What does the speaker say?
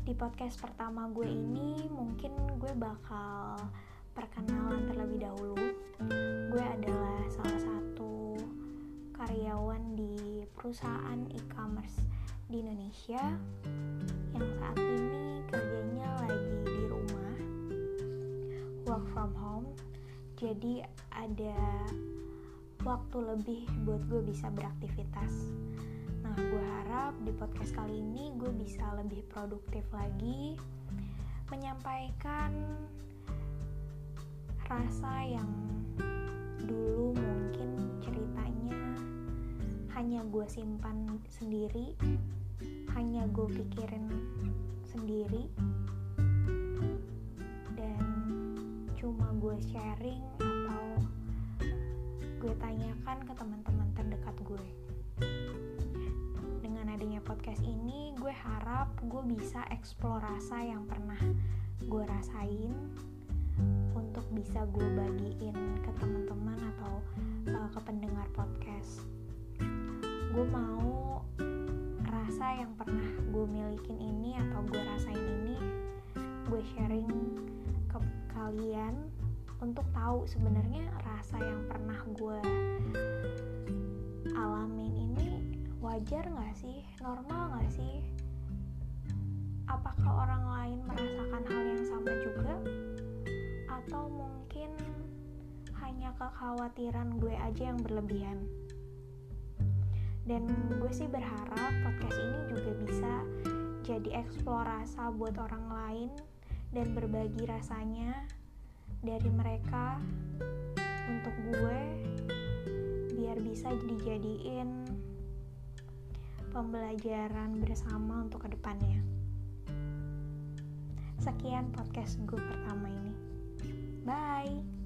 Di podcast pertama gue ini mungkin gue bakal perkenalan terlebih dahulu. Gue adalah salah satu karyawan di perusahaan e-commerce di Indonesia yang saat ini kerjanya lagi di rumah work from home. Jadi ada waktu lebih buat gue bisa beraktivitas gue harap di podcast kali ini gue bisa lebih produktif lagi menyampaikan rasa yang dulu mungkin ceritanya hanya gue simpan sendiri hanya gue pikirin sendiri dan cuma gue sharing atau gue tanyakan ke teman-teman terdekat gue podcast ini gue harap gue bisa eksplor rasa yang pernah gue rasain untuk bisa gue bagiin ke teman-teman atau uh, ke pendengar podcast. Gue mau rasa yang pernah gue milikin ini atau gue rasain ini gue sharing ke kalian untuk tahu sebenarnya rasa yang pernah gue alamin ini wajar nggak sih? Normal nggak sih? Apakah orang lain merasakan hal yang sama juga? Atau mungkin hanya kekhawatiran gue aja yang berlebihan? Dan gue sih berharap podcast ini juga bisa jadi eksplorasi buat orang lain dan berbagi rasanya dari mereka untuk gue biar bisa dijadiin pembelajaran bersama untuk ke depannya. Sekian podcast gue pertama ini. Bye